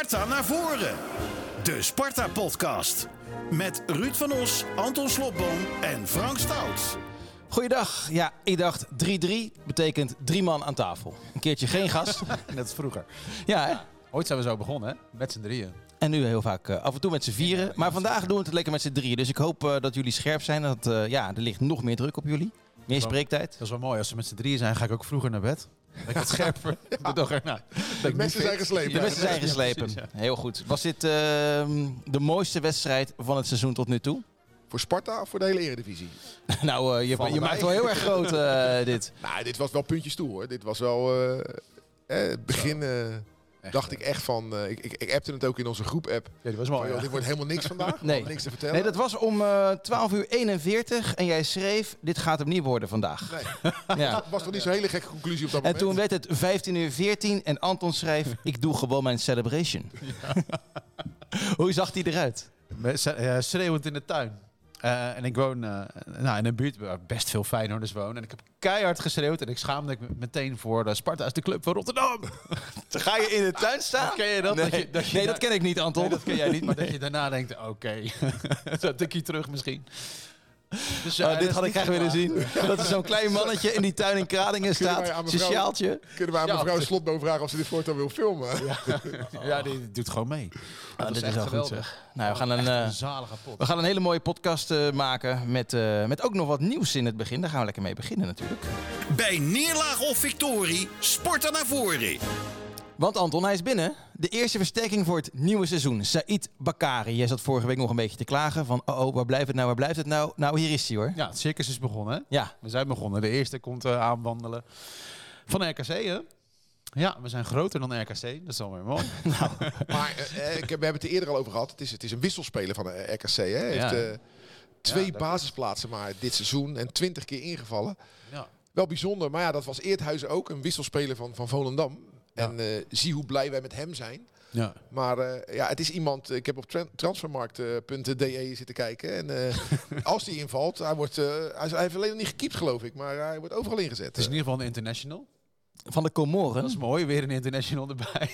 Sparta naar voren. De Sparta-podcast. Met Ruud van Os, Anton Slobboom en Frank Stout. Goeiedag. Ja, ik dacht 3-3 betekent drie man aan tafel. Een keertje geen gast. Net als vroeger. ja, hè? Ooit zijn we zo begonnen, hè? Met z'n drieën. En nu heel vaak eh, af en toe met z'n vieren. Maar vandaag doen we het lekker met z'n drieën. Dus ik hoop eh, dat jullie scherp zijn. Dat, eh, ja, er ligt nog meer druk op jullie. Meer spreektijd. Dat is wel mooi. Als we met z'n drieën zijn, ga ik ook vroeger naar bed. Ik wat scherper. De dag erna. Ben ik messen niet zijn geslepen. De mesten zijn Ja, geslepen. ja. Heel goed. Was dit ehm, de mooiste wedstrijd van het seizoen tot nu toe? Voor Sparta of voor de hele Eredivisie? nou, eh, je, je maakt wel heel erg groot eh, dit. Nou, dit was wel puntjes toe hoor. Dit was wel... eh, eh, het begin Echt, dacht ik echt van... eh, ik, ik, ik appte het ook in onze groep-app. Ja, die was Van, mooi. joh, ja. dit wordt helemaal niks vandaag. Nee. Niks te vertellen. Nee, dat was om eh 12 uur 41 en jij schreef, dit gaat hem niet worden vandaag. Nee. Ja. Dat was toch niet zo'n hele gekke conclusie op dat En moment? toen werd het 15 uur 14 en Anton schreef, ik doe gewoon mijn celebration. Hoe zag die eruit? Met- eh, schreeuwend in de tuin. Eh, en ik woon eh, nou, in een buurt waar best veel Feyenoorders wonen. En ik heb keihard geschreeuwd. En ik schaamde me meteen voor eh, Sparta is de club van Rotterdam. Dan ga je in de tuin staan? Ken je dat? Nee, Dat je- dat je nee, dat ken ik niet, Anton. Nee, dat ken jij niet. Maar dat je daarna denkt, oké. Zo'n tikje terug misschien. Dus, Oh, dat dit had ik graag willen zien. Dat er zo'n klein mannetje in die tuin in wij staat. Zijn sjaaltje. Kunnen we aan mevrouw Slotboom vragen of ze dit voortaan wil filmen? Ja, die doet gewoon mee. Ah, dit is echt wel goed geweldig. zeg. Nou, we gaan een, eh, een we gaan een hele mooie podcast eh, maken met, eh, met ook nog wat nieuws in het begin. Daar gaan we lekker mee beginnen natuurlijk. Bij neerlaag of victorie, Sparta naar voren. Want Anton, hij is binnen. De eerste versterking voor het nieuwe seizoen. Said Bakari. Jij zat vorige week nog een beetje te klagen van... oh, oh waar blijft het nou, waar blijft het nou? Nou, hier is hij hoor. Ja, het circus is begonnen. Hè? Ja, We zijn begonnen. De eerste komt eh, aanwandelen van RKC, hè? Ja, we zijn groter dan RKC. Dat is dan weer mooi. Maar eh, ik heb, we hebben het er eerder al over gehad. Het is, het is een wisselspeler van de RKC. Hè? Ja. heeft eh, twee Ja, basisplaatsen maar dit seizoen. En twintig keer ingevallen. Ja. Wel bijzonder. Maar ja, dat was Eerthuizen ook. Een wisselspeler van, van Volendam. En eh, zie hoe blij wij met hem zijn. ja. Maar eh, ja, het is iemand. Ik heb op tran- transfermarkt.de zitten kijken. En eh, als die invalt, hij, wordt, eh, hij, is- hij heeft alleen nog niet gekiept, geloof ik. Maar hij wordt overal ingezet. Het is in ieder geval een international. van de Comoren. Dat is mooi. Weer een international erbij.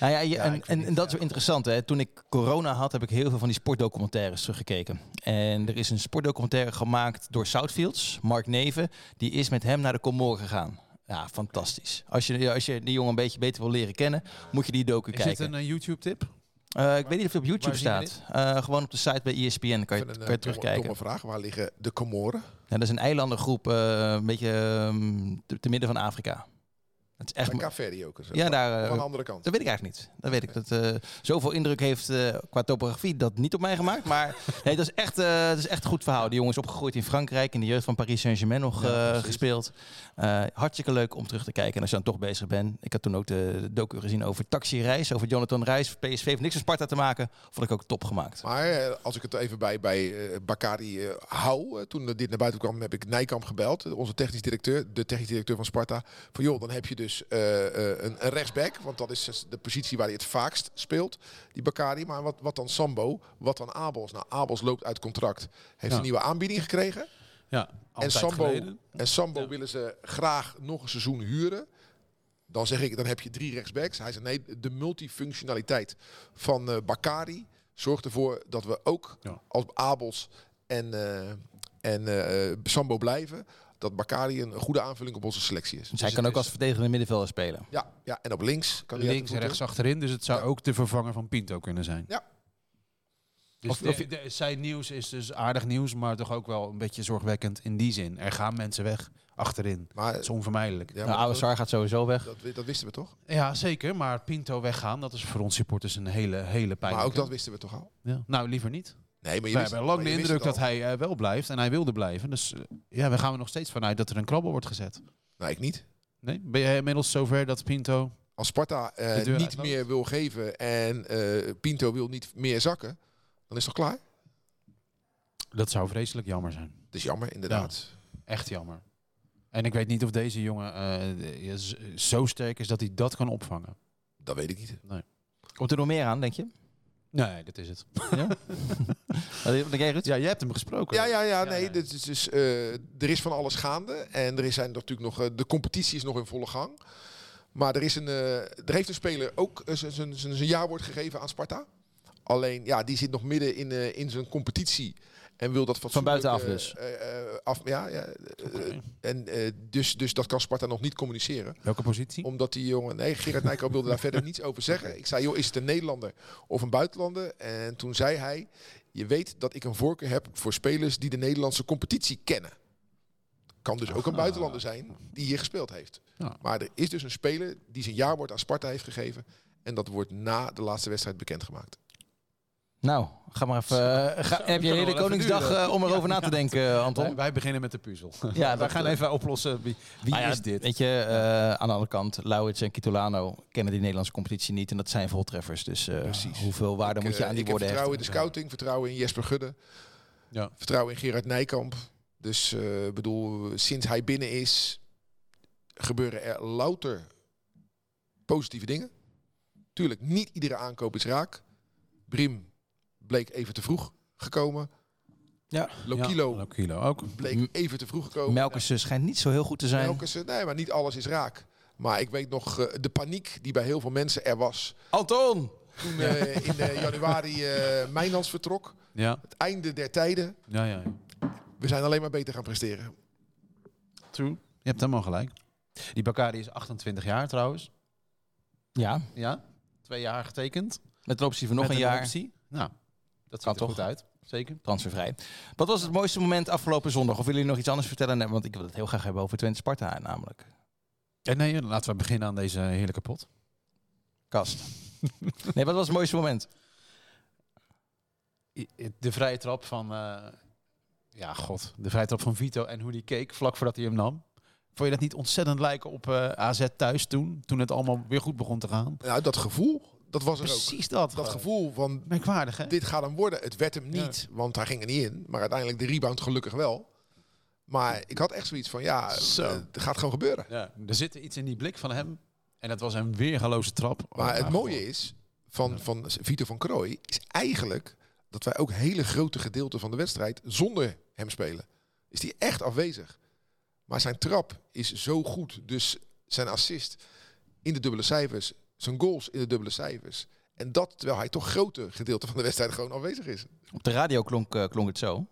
Nou ja, je- Ja, en, en, en dat is wel interessant. Hè? Toen ik corona had, heb ik heel veel van die sportdocumentaires teruggekeken. En er is een sportdocumentaire gemaakt door Southfields, Mark Neven. Die is met hem naar de Comoren gegaan. Ja, fantastisch. Als je, als je die jongen een beetje beter wil leren kennen, moet je die docu Is kijken. dit een eh, YouTube-tip? Eh, ik weet niet of het op YouTube staat. Eh, gewoon op de site bij ESPN kan je, Even kan een je terugkijken. domme vraag. Waar liggen de Comoren? Ja, dat is een eilandengroep, een beetje ehm, te, te midden van Afrika. Het is echt. Bij ook. Zo. Ja, daar, Of eh, de andere kant. Dat weet ik eigenlijk niet. Dat weet ik. Dat eh, zoveel indruk heeft eh, qua topografie dat niet op mij gemaakt. Maar nee, dat is echt, eh dat is echt een goed verhaal. Die jongen is opgegroeid in Frankrijk. In de jeugd van Paris Saint-Germain nog gespeeld. Hartstikke leuk om terug te kijken. En als je dan toch bezig bent. Ik had toen ook de, docu gezien over Taxi Reis. Over Jonathan Reis. PSV heeft niks met Sparta te maken. Vond ik ook top gemaakt. Maar als ik het even bij, bij Bakari hou, toen dit naar buiten kwam, heb ik Nijkamp gebeld, onze technisch directeur, de technisch directeur van Sparta. Van joh, dan heb je dus eh, eh, een, een rechtsback, want dat is dus de positie waar hij het vaakst speelt, die Bakari. Maar wat, wat dan Sambo, wat dan Abels? Nou, Abels loopt uit contract, heeft Ja. een nieuwe aanbieding gekregen. Ja, En Sambo, geleden. en Sambo willen ze graag nog een seizoen huren. Dan zeg ik, dan heb je drie rechtsbacks. Hij zei nee, de multifunctionaliteit van eh Bakari zorgt ervoor dat we ook Ja. als Abels en, en Sambo blijven. Dat Bakari een goede aanvulling op onze selectie is. Dus hij het kan ook is- als verdedigende middenvelder spelen. Ja, ja, en op links kan hij Links en rechts achterin. Dus het zou Ja. ook de vervanger van Pinto kunnen zijn. Ja. Dus Of- de- of- de- zijn nieuws is dus aardig nieuws, maar toch ook wel een beetje zorgwekkend in die zin. Er gaan mensen weg achterin. Maar, Dat is onvermijdelijk. ja, Nou, Oude gaat sowieso weg. dat, dat wisten we toch? Ja, zeker. Maar Pinto weggaan, dat is voor ons supporters een hele, hele pijnlijke. Maar ook dat wisten we toch al? Ja. Nou, liever niet. Nee, maar je We wist- hebben lang maar de wist indruk dat al. hij eh, wel blijft en hij wilde blijven. Dus eh, ja, we gaan er nog steeds vanuit dat er een krabbel wordt gezet. Nee, ik niet. Nee? Ben jij inmiddels zover dat Pinto... Als Sparta eh, De deur niet uitloopt. meer wil geven en eh, Pinto wil niet meer zakken, dan is het toch klaar? Dat zou vreselijk jammer zijn. Dat is jammer, inderdaad. Echt jammer. En ik weet niet of deze jongen eh, z- zo sterk is dat hij dat kan opvangen. Dat weet ik niet. Komt er nog meer aan, denk je? Nee, dat is het. Ja? Jij, Ruud? Ja, jij hebt hem gesproken. Ja, ja, ja, nee. ja. Dit is dus, eh, er is van alles gaande. En er is zijn natuurlijk nog. eh, de competitie is nog in volle gang. Maar er, is een, eh, er heeft een speler ook zijn- zijn zijn- zijn jaarwoord gegeven aan Sparta. Alleen, ja, die zit nog midden in, eh, in zijn competitie. En wil dat fatsoenlijk, buitenaf eh, dus? eh, eh, af, ja, ja en, dus, dus dat kan Sparta nog niet communiceren Welke positie? omdat die jongen... Nee, Gerard Nijkamp wilde daar verder niets over zeggen. Ik zei, joh, is het een Nederlander of een buitenlander? En toen zei hij... Je weet dat ik een voorkeur heb voor spelers die de Nederlandse competitie kennen. Kan dus ook een Ah. buitenlander zijn die hier gespeeld heeft. Ja. Maar er is dus een speler die zijn jaarwoord aan Sparta heeft gegeven. En dat wordt na de laatste wedstrijd bekendgemaakt. Nou, ga maar even. eh, ga, heb je hele Koningsdag eh, om erover na te denken, eh, Anton? Wij, wij beginnen met de puzzel. Ja, we gaan even oplossen. Wie, wie ja, is dit? Weet je, eh, aan de andere kant, Lauwits en Kitolano kennen die Nederlandse competitie niet. En dat zijn voltreffers. Dus eh, Precies. hoeveel waarde Ik, moet je aan die ik heb woorden vertrouwen in de scouting, vertrouwen in Jesper Gudde. Ja. Vertrouwen in Gerard Nijkamp. Dus eh, ik bedoel, sinds hij binnen is, gebeuren er louter positieve dingen. Tuurlijk, niet iedere aankoop is raak. Brim bleek even te vroeg gekomen. Ja. Lokilo Ja, Lokilo ook. bleek even te vroeg gekomen. Melkers schijnt niet zo heel goed te zijn. Melkersen, nee, maar niet alles is raak. Maar ik weet nog eh, de paniek die bij heel veel mensen er was. Anton! Toen eh, in eh, januari eh Mijnans vertrok. Ja, Het einde der tijden. ja, ja. We zijn alleen maar beter gaan presteren. True. Je hebt helemaal gelijk. Die Bakari is 28 jaar trouwens. Ja, Ja, twee jaar getekend. met een optie van nog Met een jaar. optie. Nou, dat Kan ziet er toch? goed uit. Zeker. Transfervrij. Wat was het mooiste moment afgelopen zondag? Of willen jullie nog iets anders vertellen? Nee, want ik wil het heel graag hebben over Twente Sparta namelijk. En nee, laten we beginnen aan deze heerlijke pot. Kast. nee, wat was het mooiste moment? De vrije trap van... eh, ja, god. De vrije trap van Vito en hoe die keek vlak voordat hij hem nam. Vond je dat niet ontzettend lijken op eh, AZ thuis toen? Toen het allemaal weer goed begon te gaan? Nou, dat gevoel, dat was er ook. Precies dat. Dat gewoon. gevoel van Merkwaardig, hè? dit gaat hem worden. Het werd hem niet, want hij ging er niet in. Maar uiteindelijk de rebound gelukkig wel. Maar ik had echt zoiets van, ja, Zo. eh, het gaat gewoon gebeuren. Ja, er zit iets in die blik van hem. En dat was een weergaloze trap. Maar Oh, het nou, mooie is van, van Vito van Krooi is eigenlijk dat wij ook hele grote gedeelten van de wedstrijd zonder hem spelen. Is die echt afwezig. Maar zijn trap is zo goed. Dus zijn assist in de dubbele cijfers, zijn goals in de dubbele cijfers. En dat terwijl hij toch grote gedeelten van de wedstrijd gewoon afwezig is. Op de radio klonk, eh, klonk het zo.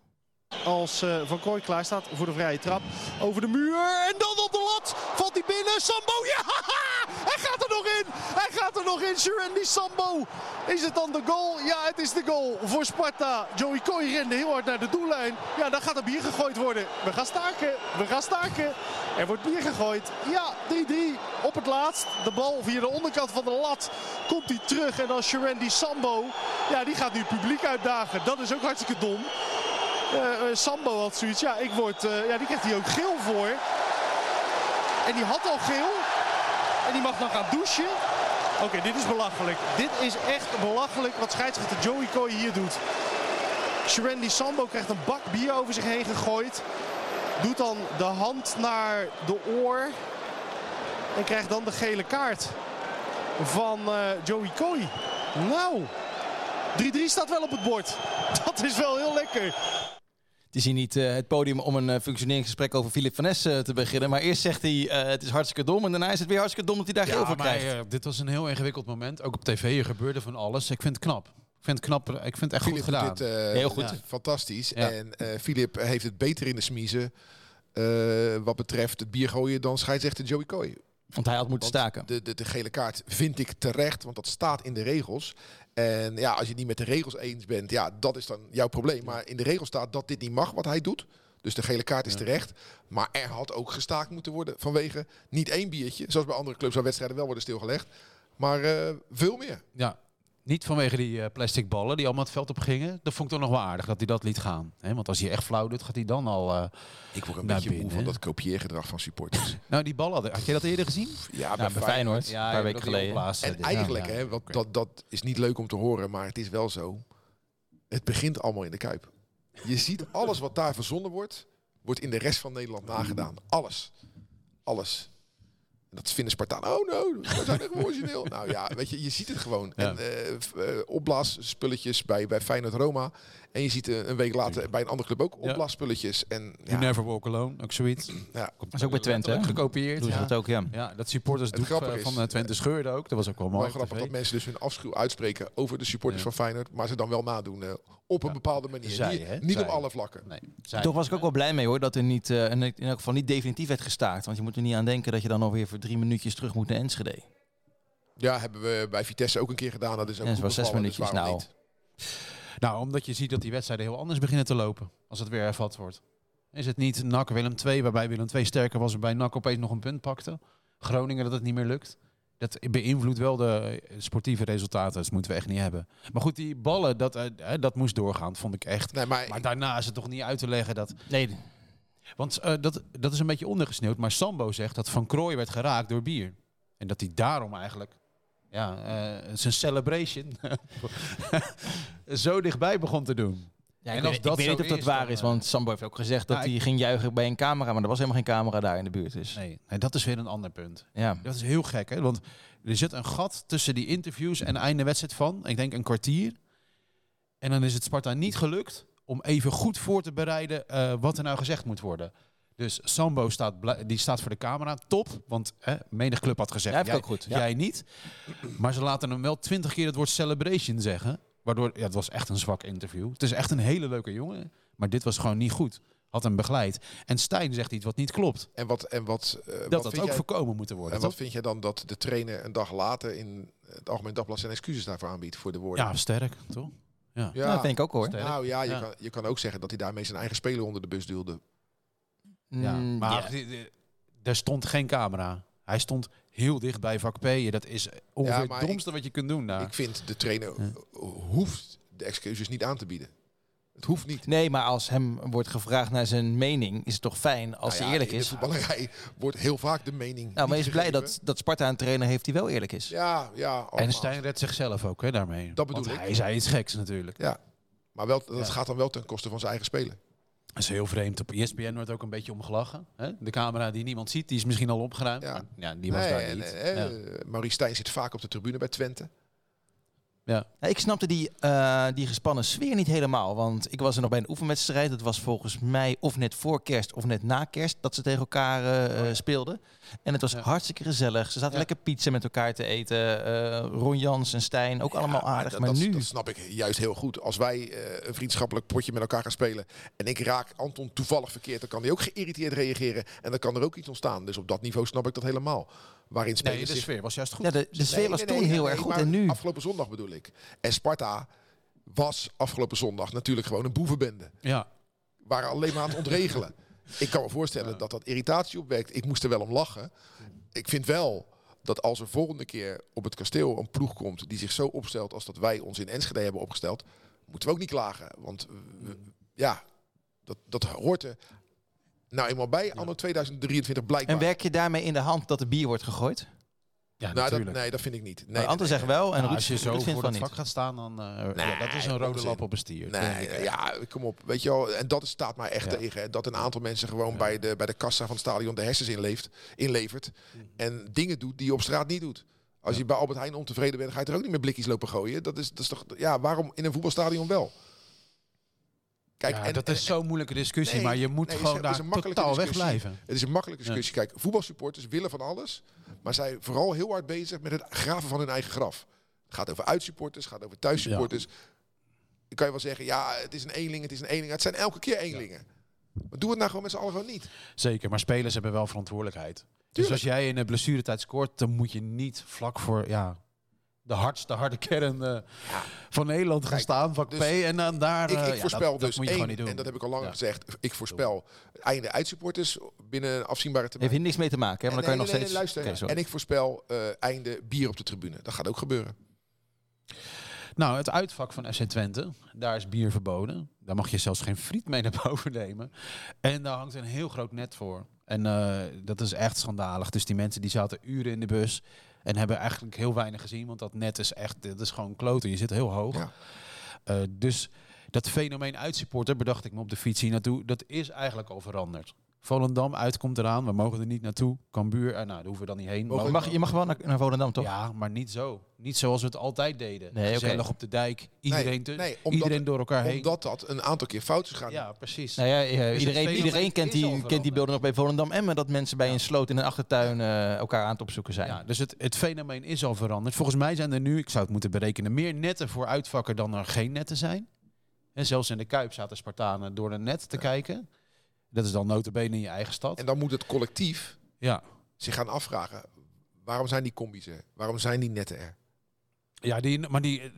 Als eh, Van Krooi klaar staat voor de vrije trap. Over de muur. En dan op de lat. Valt hij binnen. Sambo. Ja! Hij gaat er nog in. Hij gaat er nog in. Surendi Sambo. Is het dan de goal? Ja, het is de goal voor Sparta. Joey Kooi rende heel hard naar de doellijn. Ja, dan gaat er bier gegooid worden. We gaan staken. We gaan staken. Er wordt bier gegooid. Ja, 3-3 op het laatst. De bal via de onderkant van de lat komt hij terug. En dan Surendi Sambo. Ja, die gaat nu het publiek uitdagen. Dat is ook hartstikke dom. Eh, eh, Sambo had zoiets. Ja, ik word, eh, ja, die krijgt hij ook geel voor. En die had al geel. En die mag dan gaan douchen. Oké, dit is belachelijk. Dit is echt belachelijk wat scheidsrechter Joey Coy hier doet. Shrendi Sambo krijgt een bak bier over zich heen gegooid. Doet dan de hand naar de oor. En krijgt dan de gele kaart van Joey Coy. Nou, 3-3 staat wel op het bord. Dat is wel heel lekker. Het is hier niet eh, het podium om een eh, functioneringsgesprek over Philip van Ness eh, te beginnen. Maar eerst zegt hij eh, het is hartstikke dom. En daarna is het weer hartstikke dom dat hij daar geel voor maar krijgt. dit was een heel ingewikkeld moment. Ook op tv er gebeurde van alles. Ik vind het knap. Ik vind het knap. Ik vind het echt goed gedaan. dit Heel goed. ja, fantastisch. Ja. En eh Filip heeft het beter in de smiezen. eh, wat betreft het bier gooien dan scheidsrechter Joey Coy. Want hij had moeten Want staken. De, de, de gele kaart vind ik terecht, want dat staat in de regels. En ja, als je het niet met de regels eens bent, ja, dat is dan jouw probleem. Maar in de regels staat dat dit niet mag wat hij doet. Dus de gele kaart is terecht. Maar er had ook gestaakt moeten worden vanwege niet één biertje. Zoals bij andere clubs waar wedstrijden wel worden stilgelegd. Maar eh, veel meer. Ja. Niet vanwege die eh, plastic ballen die allemaal het veld op gingen. Dat vond ik toch nog wel aardig dat hij dat liet gaan. hè? want als hij echt flauw doet, gaat hij dan al... eh, Ik word een Naar beetje moe binnen, van dat kopieergedrag van supporters. Nou, die ballen, had, had je dat eerder gezien? ja, bij Feyenoord, een paar weken geleden. En eigenlijk, hè, want dat, dat is niet leuk om te horen, maar het is wel zo. Het begint allemaal in de Kuip. Je ziet alles wat daar verzonnen wordt, wordt in de rest van Nederland nagedaan. Alles. Alles. Dat vinden Spartanen, oh no, we zijn echt origineel. nou ja, weet je, je ziet het gewoon. Ja. En eh, eh, opblaasspulletjes bij, bij Feyenoord Roma. En je ziet eh, een week later bij een andere club ook Ja. opblaasspulletjes. En You ja, never walk alone, ook zoiets. ja, Dat is ook bij Twente, hè? Gekopieerd. Doen ze Ja. dat ook, ja. Ja, dat supporters doek eh, is- van eh, Twente scheurde ook. Dat was ook wel mooi. Op grappig dat mensen dus hun afschuw uitspreken over de supporters Ja. van Feyenoord. Maar ze dan wel nadoen op een bepaalde manier. Zij, niet hè? niet Zij. op alle vlakken. Nee, zij- Toch was ik ook wel blij mee hoor, dat er niet, eh, in elk geval niet definitief werd gestaakt. Want je moet er niet aan denken dat je dan alweer voor drie minuutjes terug moet naar Enschede. Ja, hebben we bij Vitesse ook een keer gedaan. Dat is ook Ja, het goed was zes dus minuutjes waarom nou. niet? Nou, omdat je ziet dat die wedstrijden heel anders beginnen te lopen. Als het weer hervat wordt. Is het niet NAC Willem 2, waarbij Willem 2 sterker was, waarbij NAC opeens nog een punt pakte. Groningen dat het niet meer lukt. Dat beïnvloedt wel de eh, sportieve resultaten. Dat moeten we echt niet hebben. Maar goed, die ballen, dat, eh, dat moest doorgaan, vond ik echt. Nee, maar, Maar daarna is het toch niet uit te leggen dat... Nee, Want eh, dat, dat is een beetje ondergesneeuwd. Maar Sambo zegt dat Van Krooij werd geraakt door bier. En dat hij daarom eigenlijk... Ja, eh, zijn celebration zo dichtbij begon te doen. ja, En ik, als weet, dat ik weet niet of dat is, waar is, eh, want Sambo heeft ook gezegd dat nou, hij ging juichen bij een camera, maar er was helemaal geen camera daar in de buurt. Dus Nee, nee, dat is weer een ander punt. ja. Dat is heel gek, hè? Want er zit een gat tussen die interviews en einde wedstrijd van, ik denk een kwartier. En dan is het Sparta niet gelukt om even goed voor te bereiden eh, wat er nou gezegd moet worden. Dus Sambo staat, die staat voor de camera, top. Want hè, menig club had gezegd, Ja, heeft jij, ook goed, ja. jij niet. Maar ze laten hem wel twintig keer het woord celebration zeggen. Waardoor, ja, het was echt een zwak interview. Het is echt een hele leuke jongen. Maar dit was gewoon niet goed. Had hem begeleid. En Stijn zegt iets wat niet klopt. en wat, en wat, eh, wat Dat dat vind ook jij- voorkomen moeten worden. En wat toch? vind je dan dat de trainer een dag later in het Algemeen Dagblad zijn excuses daarvoor aanbiedt voor de woorden? Ja, sterk, toch? Ja. ja. Nou, dat vind ik ook hoor. Sterk. nou ja, je, Ja. Kan, je kan ook zeggen dat hij daarmee zijn eigen speler onder de bus duwde. Ja, Mm, maar er stond geen camera. Hij stond heel dicht bij vak P. Dat is ongeveer Ja, het domste wat je kunt doen. Ik vind de trainer Ja. hoeft de excuses niet aan te bieden. Het hoeft niet. Nee, maar als hem wordt gevraagd naar zijn mening, is het toch fijn als Nou hij eerlijk in is. de voetballerij wordt heel vaak de mening Nou, maar is blij dat, dat Sparta een trainer heeft die wel eerlijk is. Ja, ja. en allemaal. Stijn redt zichzelf ook hè, daarmee. Dat bedoel Want ik. hij zei iets geks natuurlijk. Ja. Maar wel, dat Ja. gaat dan wel ten koste van zijn eigen speler. Dat is heel vreemd. Op ESPN wordt ook een beetje omgelachen. Hè? De camera die niemand ziet, die is misschien al opgeruimd. Ja. Maar ja, die was Nee, daar niet. eh, ja. Maurice Stijn zit vaak op de tribune bij Twente. Ja. Ik snapte die, eh, die gespannen sfeer niet helemaal. Want ik was er nog bij een oefenwedstrijd. Dat was volgens mij of net voor kerst of net na kerst dat ze tegen elkaar eh, eh, speelden. En het was Ja. hartstikke gezellig. Ze zaten Ja. lekker pizza met elkaar te eten. Eh, Ron Jans en Stijn, ook allemaal aardig. Maar dat, nu... dat snap ik juist heel goed. Als wij een vriendschappelijk potje met elkaar gaan spelen en ik raak Anton toevallig verkeerd, dan kan hij ook geïrriteerd reageren en dan kan er ook iets ontstaan. Dus op dat niveau snap ik dat helemaal. Waarin spelers Nee, de zich- sfeer was juist goed. Ja, de, de sfeer Nee, was nee, toen nee, heel nee, erg goed. En nu... Afgelopen zondag bedoel ik. En Sparta was afgelopen zondag natuurlijk gewoon een boevenbende. Ja. waren alleen maar aan het ontregelen. ik kan me voorstellen dat dat irritatie opwekt. Ik moest er wel om lachen. Ik vind wel dat als er volgende keer op het kasteel een ploeg komt die zich zo opstelt als dat wij ons in Enschede hebben opgesteld, moeten we ook niet klagen. Want we- ja, dat, dat hoort er nou eenmaal bij anno 2023 blijkbaar. En werk je daarmee in de hand dat er bier wordt gegooid? Ja, nou, dat, natuurlijk. nee, dat vind ik niet. Nee, zegt wel en Nou, Ruud, als je zo Ruud vindt voor het niet. vak gaat staan, dan uh, Nee, ja, dat is een rode lap op een stier. Nee, ik. ja, kom op. Weet je wel, en dat staat mij echt Ja. tegen. hè, Dat een aantal mensen gewoon Ja. bij, de, bij de kassa van het stadion de hersens inleeft, inlevert. En dingen doet die je op straat niet doet. Als Ja. je bij Albert Heijn ontevreden bent, ga je er ook niet meer blikjes lopen gooien. Dat is, dat is toch, ja, waarom in een voetbalstadion wel? Kijk, Ja, en, dat en- is zo'n moeilijke discussie, Nee, maar je moet nee, gewoon is daar totaal discussie. wegblijven. het is een makkelijke discussie. Kijk, voetbalsupporters willen van alles, maar zijn vooral heel hard bezig met het graven van hun eigen graf. Het gaat over uitsupporters, het gaat over thuissupporters. Dan kan je wel zeggen, ja, het is een eenling, het is een eenling. Het zijn elke keer eenlingen. Maar doe het nou gewoon met z'n allen gewoon niet. Zeker, maar spelers hebben wel verantwoordelijkheid. Dus als jij in de blessuretijd scoort, dan moet je niet vlak voor ja, de hardste harde kern eh, van Nederland gaan staan, vak dus P. En dan daar... Ik, eh, ik voorspel dat, dat dus moet je één, gewoon niet doen. en dat heb ik al lang Ja. gezegd. Ik voorspel einde uitsupporters binnen een afzienbare termijn. Heeft hier niks mee te maken, hè? want dan Nee, kan je nee, nog nee, steeds... en ik voorspel eh, einde bier op de tribune. Dat gaat ook gebeuren. Nou, het uitvak van FC Twente, daar is bier verboden. Daar mag je zelfs geen friet mee naar boven nemen. En daar hangt een heel groot net voor. En eh, dat is echt schandalig. Dus die mensen die zaten uren in de bus en hebben eigenlijk heel weinig gezien. Want dat net is echt, dat is gewoon kloten. Je zit heel hoog. Ja. Eh, dus dat fenomeen uitsupporter, bedacht ik me op de fiets hier naartoe, dat is eigenlijk al veranderd. Volendam uitkomt eraan. We mogen er niet naartoe. Cambuur, eh, nou, daar hoeven we dan niet heen. Mogen Je mag, je mag wel naar, naar Volendam, toch? Ja, maar niet zo. Niet zoals we het altijd deden. Nee, oké. Gezellig op de dijk. Iedereen, te, nee, omdat iedereen door elkaar heen. Omdat dat een aantal keer fout is gegaan. ja, precies. Nou ja, eh, het iedereen, iedereen kent, die, kent die beelden nog bij Volendam Emmen. Dat mensen bij een sloot in een achtertuin eh, elkaar aan het opzoeken zijn. Ja, dus het, het fenomeen is al veranderd. Volgens mij zijn er nu, ik zou het moeten berekenen, meer netten voor uitvakken dan er geen netten zijn. En zelfs in de Kuip zaten Spartanen door een net te kijken. Dat is dan notabene in je eigen stad. En dan moet het collectief Ja, zich gaan afvragen. Waarom zijn die combis er? Waarom zijn die netten er? ja die, maar die,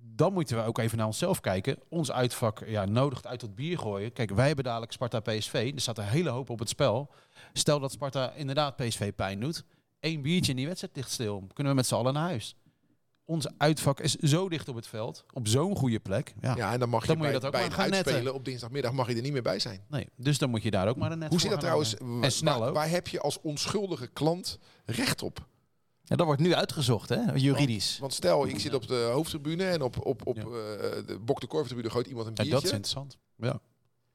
dan moeten we ook even naar onszelf kijken. Ons uitvak ja, nodigt uit tot bier gooien. Kijk, wij hebben dadelijk Sparta PSV. Er staat een hele hoop op het spel. Stel dat Sparta inderdaad PSV pijn doet. Eén biertje in die wedstrijd ligt stil. Kunnen we met z'n allen naar huis. Ons uitvak is zo dicht op het veld. Op zo'n goede plek. Ja. Ja, en dan mag je Dan moet je bij, dat ook bij gaan netten. uitspelen op dinsdagmiddag mag je er niet meer bij zijn. Nee, dus dan moet je daar ook maar een net Hoe voor zit dat trouwens? En snel waar, ook. waar heb je als onschuldige klant recht op? Ja, dat wordt nu uitgezocht, hè? juridisch. Want stel, ik zit op de hoofdtribune en op, op, op Ja. eh, de Bok de Korftribune gooit iemand een En biertje. dat is interessant. Ja.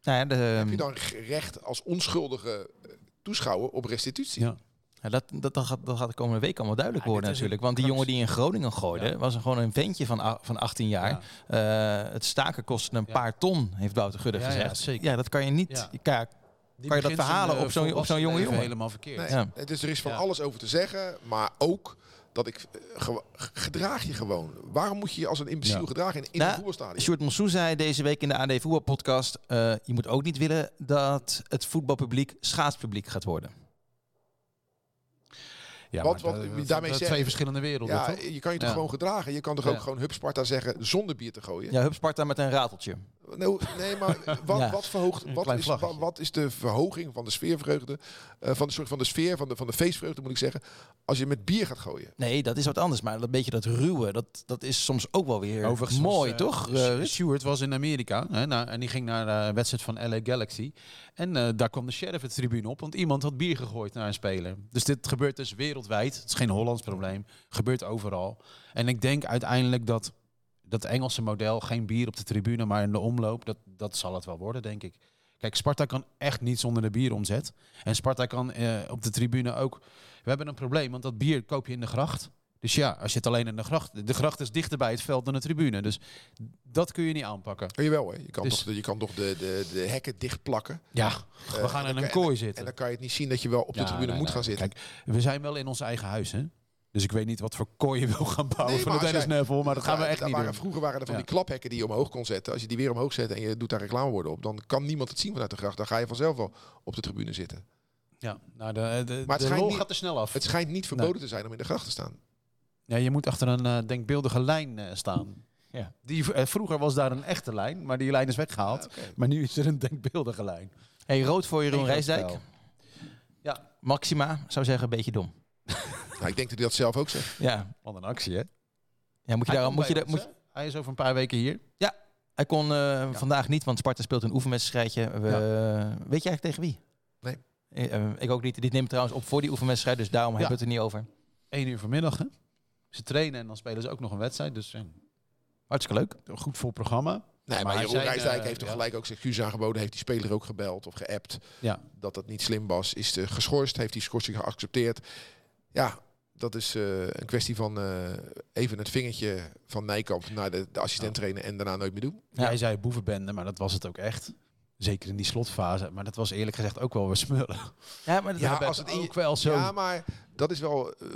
Nou ja, de, heb je dan recht als onschuldige eh, toeschouwer op restitutie? Ja. Ja, dat, dat, dat, gaat, dat gaat de komende week allemaal duidelijk Ja, worden natuurlijk. Want die jongen die in Groningen gooide, Ja. was een, gewoon een ventje van, van 18 jaar. Eh, het staken kostte een Ja. paar ton, heeft Wouter Gudde Ja, ja, gezegd. zeker. Ja, dat kan je niet... Ja. je kan- Die Kan je dat verhalen op zo'n- op zo'n volwassen jonge jongen? helemaal verkeerd. Nee. Ja. Het is, er is van Ja. alles over te zeggen, maar ook dat ik eh, gedraag je gewoon. Waarom moet je je als een imbeciel Ja. gedragen in, in Nou, een voetbalstadion? Sjoerd Monsou zei deze week in de AD Voetbalpodcast... eh je moet ook niet willen dat het voetbalpubliek schaatspubliek gaat worden. Ja, Wat- maar wat dat- daarmee dat twee verschillende werelden, Ja, toch? je kan je toch Ja. gewoon gedragen. Je kan toch Ja. ook gewoon Hup Sparta zeggen zonder bier te gooien? Ja, Hup Sparta met een rateltje. Nou, nee, maar wat, Ja. wat, verhoogt, wat, is, wat, wat is de verhoging van de sfeervreugde, eh, van, de, soort van de sfeer, van de, van de feestvreugde moet ik zeggen, als je met bier gaat gooien? Nee, dat is wat anders. Maar dat beetje dat ruwe, dat, dat is soms ook wel weer Overigens mooi, eh, toch? Eh, Ruud? Stewart was in Amerika hè, nou, en die ging naar de wedstrijd van LA Galaxy. En eh, daar kwam de sheriff het tribune op, want iemand had bier gegooid naar een speler. Dus dit gebeurt dus wereldwijd. Het is geen Hollands probleem. Gebeurt overal. En ik denk uiteindelijk dat dat Engelse model, geen bier op de tribune, maar in de omloop, dat, dat zal het wel worden, denk ik. Kijk, Sparta kan echt niet zonder de bieromzet. En Sparta kan eh, op de tribune ook... We hebben een probleem, want dat bier koop je in de gracht. Dus ja, als je het alleen in de gracht... De gracht is dichter bij het veld dan de tribune. Dus dat kun je niet aanpakken. Kun je wel, hè? Je kan Dus- toch, de, je kan toch de, de, de hekken dichtplakken. Ja, Eh, we gaan en in een kooi En zitten. dan kan je het niet zien dat je wel op de tribune nee, moet nee. gaan zitten. Kijk, we zijn wel in ons eigen huis, hè? Dus ik weet niet wat voor kooi je wil gaan bouwen Nee, van de Dennis jij- Neville, maar dat gaan we echt niet waren, doen. Vroeger waren er van Ja. die klaphekken die je omhoog kon zetten. Als je die weer omhoog zet en je doet daar reclameborden op, dan kan niemand het zien vanuit de gracht. Dan ga je vanzelf wel op de tribune zitten. Ja, nou, de, de, Maar het de niet- gaat er snel af. Het schijnt niet verboden te zijn om in de gracht te staan. Ja, je moet achter een eh, denkbeeldige lijn eh, staan. Ja. Die, eh, vroeger was daar een echte lijn, maar die lijn is weggehaald. Maar nu is er een denkbeeldige lijn. Hey, rood voor Jeroen Rijsdijk. spel. Ja, Maxima zou zeggen, een beetje dom. Nou, ik denk dat hij dat zelf ook zegt. Ja, wat een actie, hè? ja moet je Hij daar... Moet je daar ons, moet? Hij is over een paar weken hier. hij kon eh, vandaag niet, want Sparta speelt een oefenwedstrijdje. We, Weet je eigenlijk tegen wie? Nee. Eh, eh, ik ook niet. Dit neemt trouwens op voor die oefenwedstrijd, dus daarom hebben we het er niet over. Eén uur vanmiddag, hè? Ze trainen en dan spelen ze ook nog een wedstrijd. Dus ja, Hartstikke leuk. een goed vol programma. Nee, maar, Maar Jeroen Rijsdijk heeft toch ja. gelijk ook zijn excuus aangeboden. Heeft die speler ook gebeld of geappt. Ja. Dat dat niet slim was. Is de geschorst. Heeft die schorsing geaccepteerd. Ja, dat is eh, een kwestie van eh, even het vingertje van Nijkamp naar de, de assistent trainen en daarna nooit meer doen. Ja. Jij zei boevenbende, maar dat was het ook echt. Zeker in die slotfase. Maar dat was eerlijk gezegd ook wel weer smullen. Ja, maar dat- Ja, als het je- ook wel zo... Ja, maar dat is wel eh,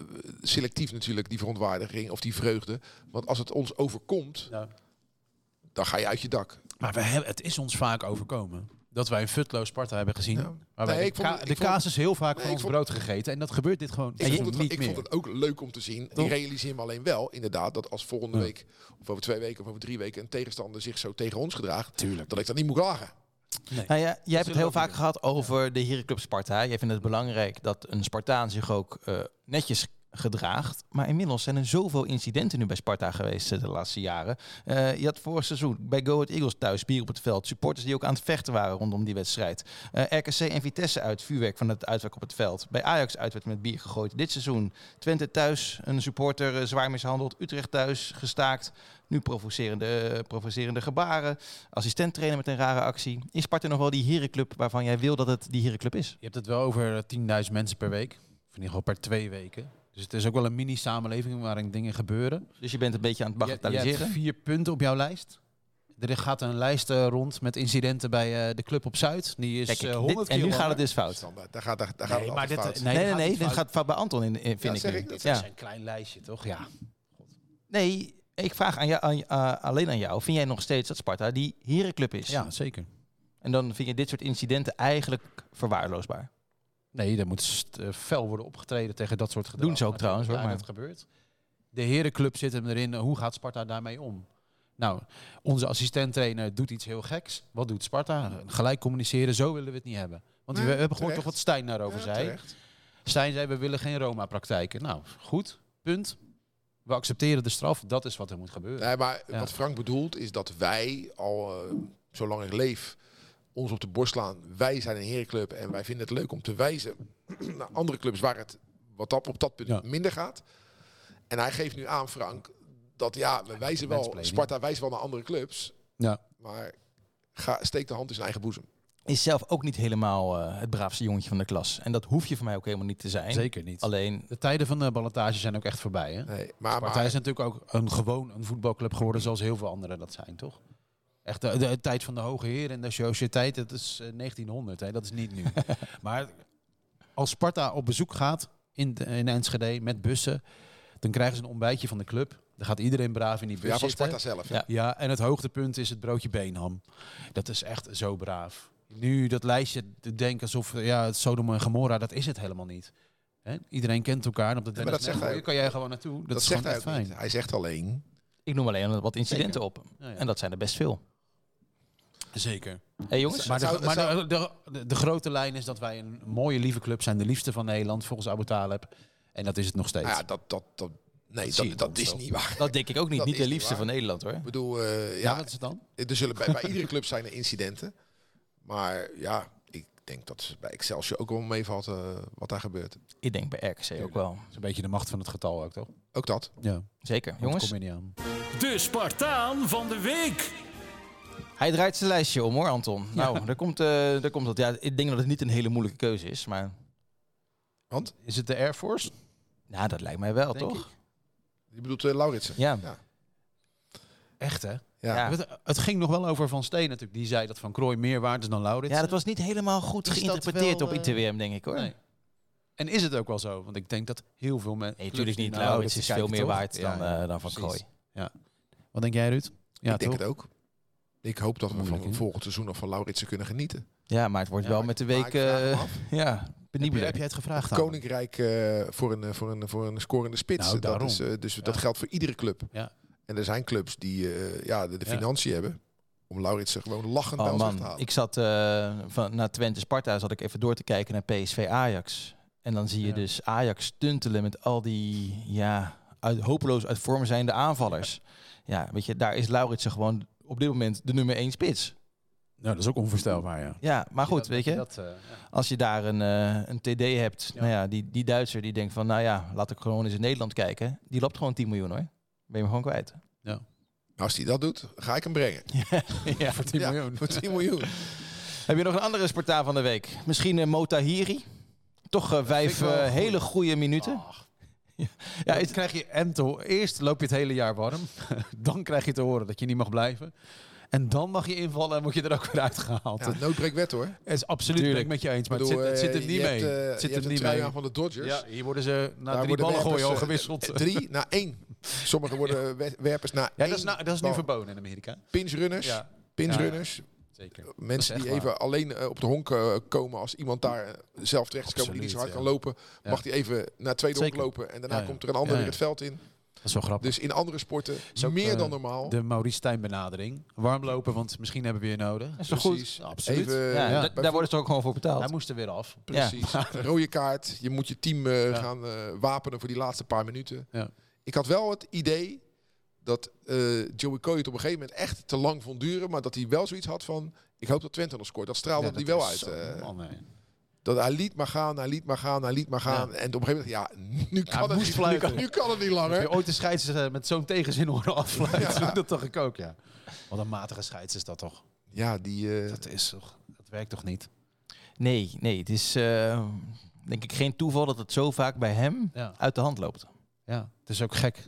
selectief natuurlijk, die verontwaardiging of die vreugde. Want als het ons overkomt, Ja. dan ga je uit je dak. Maar we hebben, het is ons vaak overkomen. Dat wij een futloos Sparta hebben gezien. Ja. Waarbij Nee, de, ik ka- ik de vond- kaas is heel vaak Nee, van ik ons vond- brood gegeten. En dat gebeurt dit gewoon Ik, vond het, niet ik meer. vond het ook leuk om te zien. Toch? Ik realiseer me alleen wel, inderdaad, dat als volgende Ja. week, of over twee weken of over drie weken, een tegenstander zich zo tegen ons gedraagt, Tuurlijk. dat ik dat niet moet klagen. Nou ja, jij hebt het heel vaak doen. gehad over de Herenclub Sparta. Jij vindt het belangrijk dat een Spartaan zich ook eh, netjes gedraagt. Maar inmiddels zijn er zoveel incidenten nu bij Sparta geweest eh, de laatste jaren. Eh, je had vorig seizoen bij Go Ahead Eagles thuis bier op het veld. Supporters die ook aan het vechten waren rondom die wedstrijd. Eh, RKC en Vitesse uit, vuurwerk van het uitwerk op het veld. Bij Ajax uit werd met bier gegooid. Dit seizoen Twente thuis, een supporter zwaar mishandeld. Utrecht thuis, gestaakt. Nu provocerende, provocerende gebaren. Assistent trainer met een rare actie. Is Sparta nog wel die herenclub waarvan jij wil dat het die herenclub is? Je hebt het wel over 10.000 mensen per week. Of in ieder geval per twee weken. Dus het is ook wel een mini-samenleving waarin dingen gebeuren. Dus je bent een beetje aan het Je, je bagatelliseren? hebt vier punten op jouw lijst. Er gaat een lijst eh, rond met incidenten bij eh, de club op Zuid. Die is Kijk, eh, dit- 100 en nu gaat het dus fout. Standaard. Daar gaat, daar, daar gaat Nee, het maar dit, fout. nee, Nee, nee, Dit fout. gaat fout bij Anton, in, in- vind Ja, ik ik, dat Ja. is een klein lijstje, toch? Ja. Nee, ik vraag aan jou, aan, uh, alleen aan jou. Vind jij nog steeds dat Sparta die herenclub is? ja, zeker. En dan vind je dit soort incidenten eigenlijk verwaarloosbaar. Nee, er moet eh, fel worden opgetreden tegen dat soort gedrag. Doen ze ook trouwens, hoor, maar- dat gebeurt. De herenclub zit hem erin. Hoe gaat Sparta daarmee om? Nou, onze assistent-trainer doet iets heel geks. Wat doet Sparta? Gelijk communiceren, zo willen we het niet hebben. Want Nee, we hebben gehoord toch wat Stijn daarover Ja, zei. terecht. Stijn zei, we willen geen Roma-praktijken. Nou, goed, punt. We accepteren de straf, dat is wat er moet gebeuren. Nee, maar Ja. wat Frank bedoelt is dat wij al, eh, zolang ik leef, ons op de borst slaan. Wij zijn een herenclub en wij vinden het leuk om te wijzen naar andere clubs waar het wat dat, op dat punt Ja. minder gaat. En hij geeft nu aan, Frank, dat ja, we wijzen wel. Sparta wijst wel naar andere clubs, Ja. maar ga, steek de hand in zijn eigen boezem. Is zelf ook niet helemaal eh, het braafste jongetje van de klas. En dat hoef je voor mij ook helemaal niet te zijn. Zeker niet. Alleen, De tijden van de ballotage zijn ook echt voorbij. Hè? Nee, maar, Sparta maar is natuurlijk ook een gewoon een voetbalclub geworden zoals heel veel anderen dat zijn, toch? Echt de, de, tijd van de hoge heer en de sociëteit, dat is eh, 1900, hè? dat is niet nu. maar als Sparta op bezoek gaat in, de, in Enschede met bussen, dan krijgen ze een ontbijtje van de club. Dan gaat iedereen braaf in die bus ja, van zitten. Sparta zelf. Ja. Ja, en het hoogtepunt is het broodje beenham. Dat is echt zo braaf. Nu dat lijstje te denken alsof eh, ja, het Sodom en Gomorra, dat is het helemaal niet. Hè? Iedereen kent elkaar. Op de maar dat zegt hij kan jij gewoon naartoe. Dat, Dat, is zegt gewoon hij fijn. niet. Hij zegt alleen, ik noem alleen wat incidenten op. Ja, ja. En dat zijn er best veel. Zeker. Hé jongens, Maar, de, zou- het maar zou- de, de, grote lijn is dat wij een mooie, lieve club zijn. De liefste van Nederland, volgens Abu Taleb. En dat is het nog steeds. nou ja, dat, dat, dat, nee, dat, dat is niet waar. dat denk ik ook niet. dat niet de liefste van Nederland hoor. Ik bedoel, eh, ja, ja, wat is het dan? er zullen bij, bij iedere club zijn er incidenten. Maar ja, ik denk dat ze bij Excelsior ook wel meevalt eh, wat daar gebeurt. Ik denk bij RKC ook wel. Dat is een beetje de macht van het getal ook, toch? Ook dat. Ja. Zeker. Jongens. Jongens, kom je niet aan. De Spartaan van de week. Hij draait zijn lijstje om hoor Anton. Nou, daar komt, eh daar komt dat. Ja, ik denk dat het niet een hele moeilijke keuze is. Maar Want? Is het de Air Force? nou, dat lijkt mij wel, Denk toch? Je bedoelt uh, Lauritsen? Ja. Ja. Echt, hè? Ja. Ja. Het, het ging nog wel over Van Steen natuurlijk. Die zei dat Van Krooi meer waard is dan Lauritsen. Ja, dat was niet helemaal goed geïnterpreteerd wel, op eh, ITWM, denk ik hoor. Nee. En is het ook wel zo? Want ik denk dat heel veel mensen... Nee, natuurlijk niet. Laurits is veel meer waard dan, eh, dan Van. Krooi. Wat denk jij, Ruud? Ja, ik denk het ook. Ik hoop dat we van volgend seizoen nog van Lauritsen kunnen genieten. Ja, maar het wordt Ja, wel met de week eh, af, ja, Heb, je, penibeler. heb jij het gevraagd aan? Koninkrijk eh, voor, een, voor, een, voor een scorende spits. Nou, dat is, eh, dus dat geldt voor iedere club. Ja. En er zijn clubs die eh, ja, de, de Ja. financiën hebben om Lauritsen gewoon lachend bij Oh af te man, halen. ik zat uh, van, naar Twente Sparta, zat ik even door te kijken naar PSV Ajax. En dan zie je Ja. dus Ajax stuntelen met al die ja, uit, hopeloos uit vorm zijnde aanvallers. Ja, weet je, daar is Lauritsen gewoon op dit moment de nummer één spits. Nou, dat is ook onvoorstelbaar, ja. Ja, maar goed, weet je, Dat, eh, ja. als je daar een, eh, een TD hebt, Ja. nou ja, die, die Duitser die denkt van, nou ja, laat ik gewoon eens in Nederland kijken. Die loopt gewoon 10 miljoen hoor. Ben je hem gewoon kwijt. Als hij dat doet, ga ik hem brengen. ja. Voor 10 Ja, miljoen. Voor 10 miljoen. Heb je nog een andere Spartaan van de week? Misschien uh, Motahiri? Toch uh, vijf uh, hele goede minuten. Ach. Ja, is- het krijg je en te, eerst loop je het hele jaar warm. dan krijg je te horen dat je niet mag blijven. En dan mag je invallen en word je er ook weer uitgehaald. Ja, noodbreekwet hoor. Het is absoluut ben ik met je eens, maar bedoel, het, zit, het zit eh, er niet mee. Hebt, eh, het zit er hebt niet trui mee. aan van de Dodgers. Ja, hier worden ze na Daar drie ballen gooien al eh, gewisseld. eh, Drie naar één. Sommigen worden we- werpers naar ja, één. dat is, nou, dat is nu bal. verboden in Amerika. Pinchrunners. Ja, Pinchrunners. Zeker. Mensen die even waar. alleen eh, op de honk eh, komen als iemand daar eh, zelf terecht is gekomen die niet zo hard kan lopen. Ja. Mag die even naar tweede honk lopen en daarna Ja, ja. komt er een ander Ja, weer ja. het veld in. is wel grappig. Dus in andere sporten meer eh, dan normaal. De Maurice Stijn benadering. Warmlopen, want misschien hebben we je nodig. is toch Precies. goed? Absoluut. Even, ja, ja. da- daar worden ze ook gewoon voor betaald. Hij moest er weer af. Precies. Een rode kaart. Je moet je team eh, Ja. gaan eh, wapenen voor die laatste paar minuten. Ja. Ik had wel het idee dat eh, Joey Coy het op een gegeven moment echt te lang vond duren. Maar dat hij wel zoiets had van, ik hoop dat Twente nog scoort. Dat straalde Ja, hij dat wel uit. eh. nee. dat hij liet maar gaan, hij liet maar gaan, hij liet maar gaan. En op een gegeven moment, ja, nu kan, het, niet, nu, kan, nu kan het niet Heb langer. je ooit de scheids eh, met zo'n tegenzin horen afsluiten? Dat toch ik ook, ja. Wat een matige scheids is dat toch? Ja, die... eh, Dat is toch... Dat werkt toch niet? Nee, nee, het is eh, denk ik geen toeval dat het zo vaak bij hem Ja. uit de hand loopt. Ja. Het is ook gek.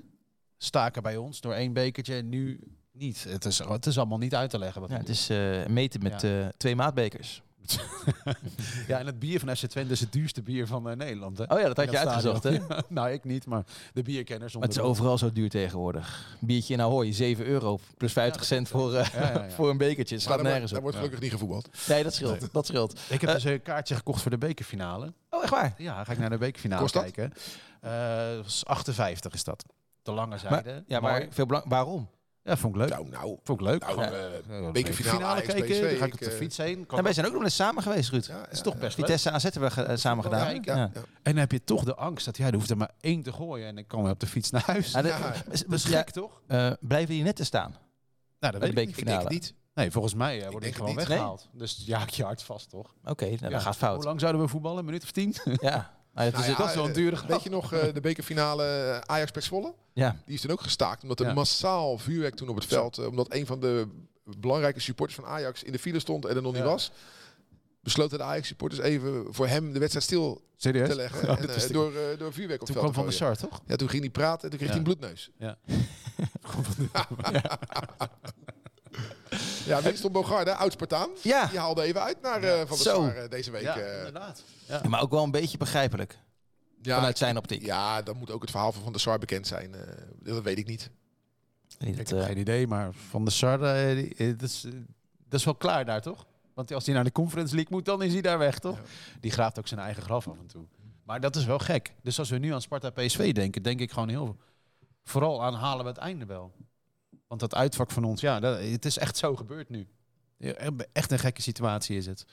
Staken bij ons door één bekertje en nu niet. Het is, het is allemaal niet uit te leggen. Wat Ja, het is eh, meten met eh, twee maatbekers. Ja, en het bier van FC Twente is het duurste bier van eh, Nederland. Hè? Oh ja, dat had je dat uitgezocht, hè? nou, ik niet, maar de bierkenners. Maar het is overal zo duur tegenwoordig. Biertje in Ahoy, 7 euro plus 50 cent voor, eh, Ja, ja, ja. voor een bekertje. Slaat daar, nergens wordt- daar op. wordt gelukkig niet gevoetbald. Nee, dat scheelt. Dat scheelt. Ik heb dus een kaartje gekocht voor de bekerfinale. Oh, echt waar? Ja, ga ik naar de bekerfinale Kost dat? kijken. Eh, dat was 58 is dat. De lange zijde. Maar, ja, maar Mooi. veel belang waarom? Ja, vond ik leuk. Nou, nou. Vond ik leuk. Nou, Gewoon, bekerfinale kijken. PSV, Dan ga ik op de eh, fiets heen. En wij zijn ook nog eens samen geweest, Ruud. Ja, is ja, toch best. Vitesse AZ hebben we ge- samen gedaan. kijken. Ja. ja. En dan heb je toch de angst dat ja, er hoeft er maar één te gooien. En ik kan weer op de fiets naar huis. Ja. is- dat is ja, gek, toch? eh, blijven die net te staan? Nou, dat Bij weet de ik niet. Ik niet. Nee, volgens mij wordt die het gewoon weggehaald. Dus ja, ik je hart vast, toch? Oké, nou, Ja. dat gaat fout. Hoe lang zouden we voetballen? Een minuut of tien? Ja. Het is Nou het- ja, dat is wel een eh, dure grap. Weet je nog eh, de bekerfinale eh, Ajax Zwolle? ja. Die is toen ook gestaakt. Omdat er massaal vuurwerk toen op het veld. omdat een van de belangrijke supporters van Ajax in de file stond en er nog niet was. Besloten de Ajax supporters even voor hem de wedstrijd stil Serieus? te leggen. Oh, en, door, eh, door vuurwerk op Toen het veld kwam Van de. Sar, toch? Ja, toen ging hij praten en toen kreeg Ja. hij een bloedneus. Ja. Ja, Winston Bogarde, oud-Spartaan. Ja. Die haalde even uit naar eh, Van der. Sar eh, deze week. Ja, eh. inderdaad. Ja. Ja, maar ook wel een beetje begrijpelijk. ja, vanuit zijn optiek. Ja, dan moet ook het verhaal van Van der Sar bekend zijn. eh, dat weet ik niet. Niet Ik heb geen idee, maar Van der Sar, dat, is, dat is wel klaar daar, toch? Want als hij naar de Conference League moet, dan is hij daar weg, toch? Ja. Die graaft ook zijn eigen graf af en toe. Maar dat is wel gek. Dus als we nu aan Sparta PSV denken, denk ik gewoon heel... Vooral aan halen we het einde wel. Want dat uitvak van ons, ja, dat, het is echt zo gebeurd nu. Echt een gekke situatie is het.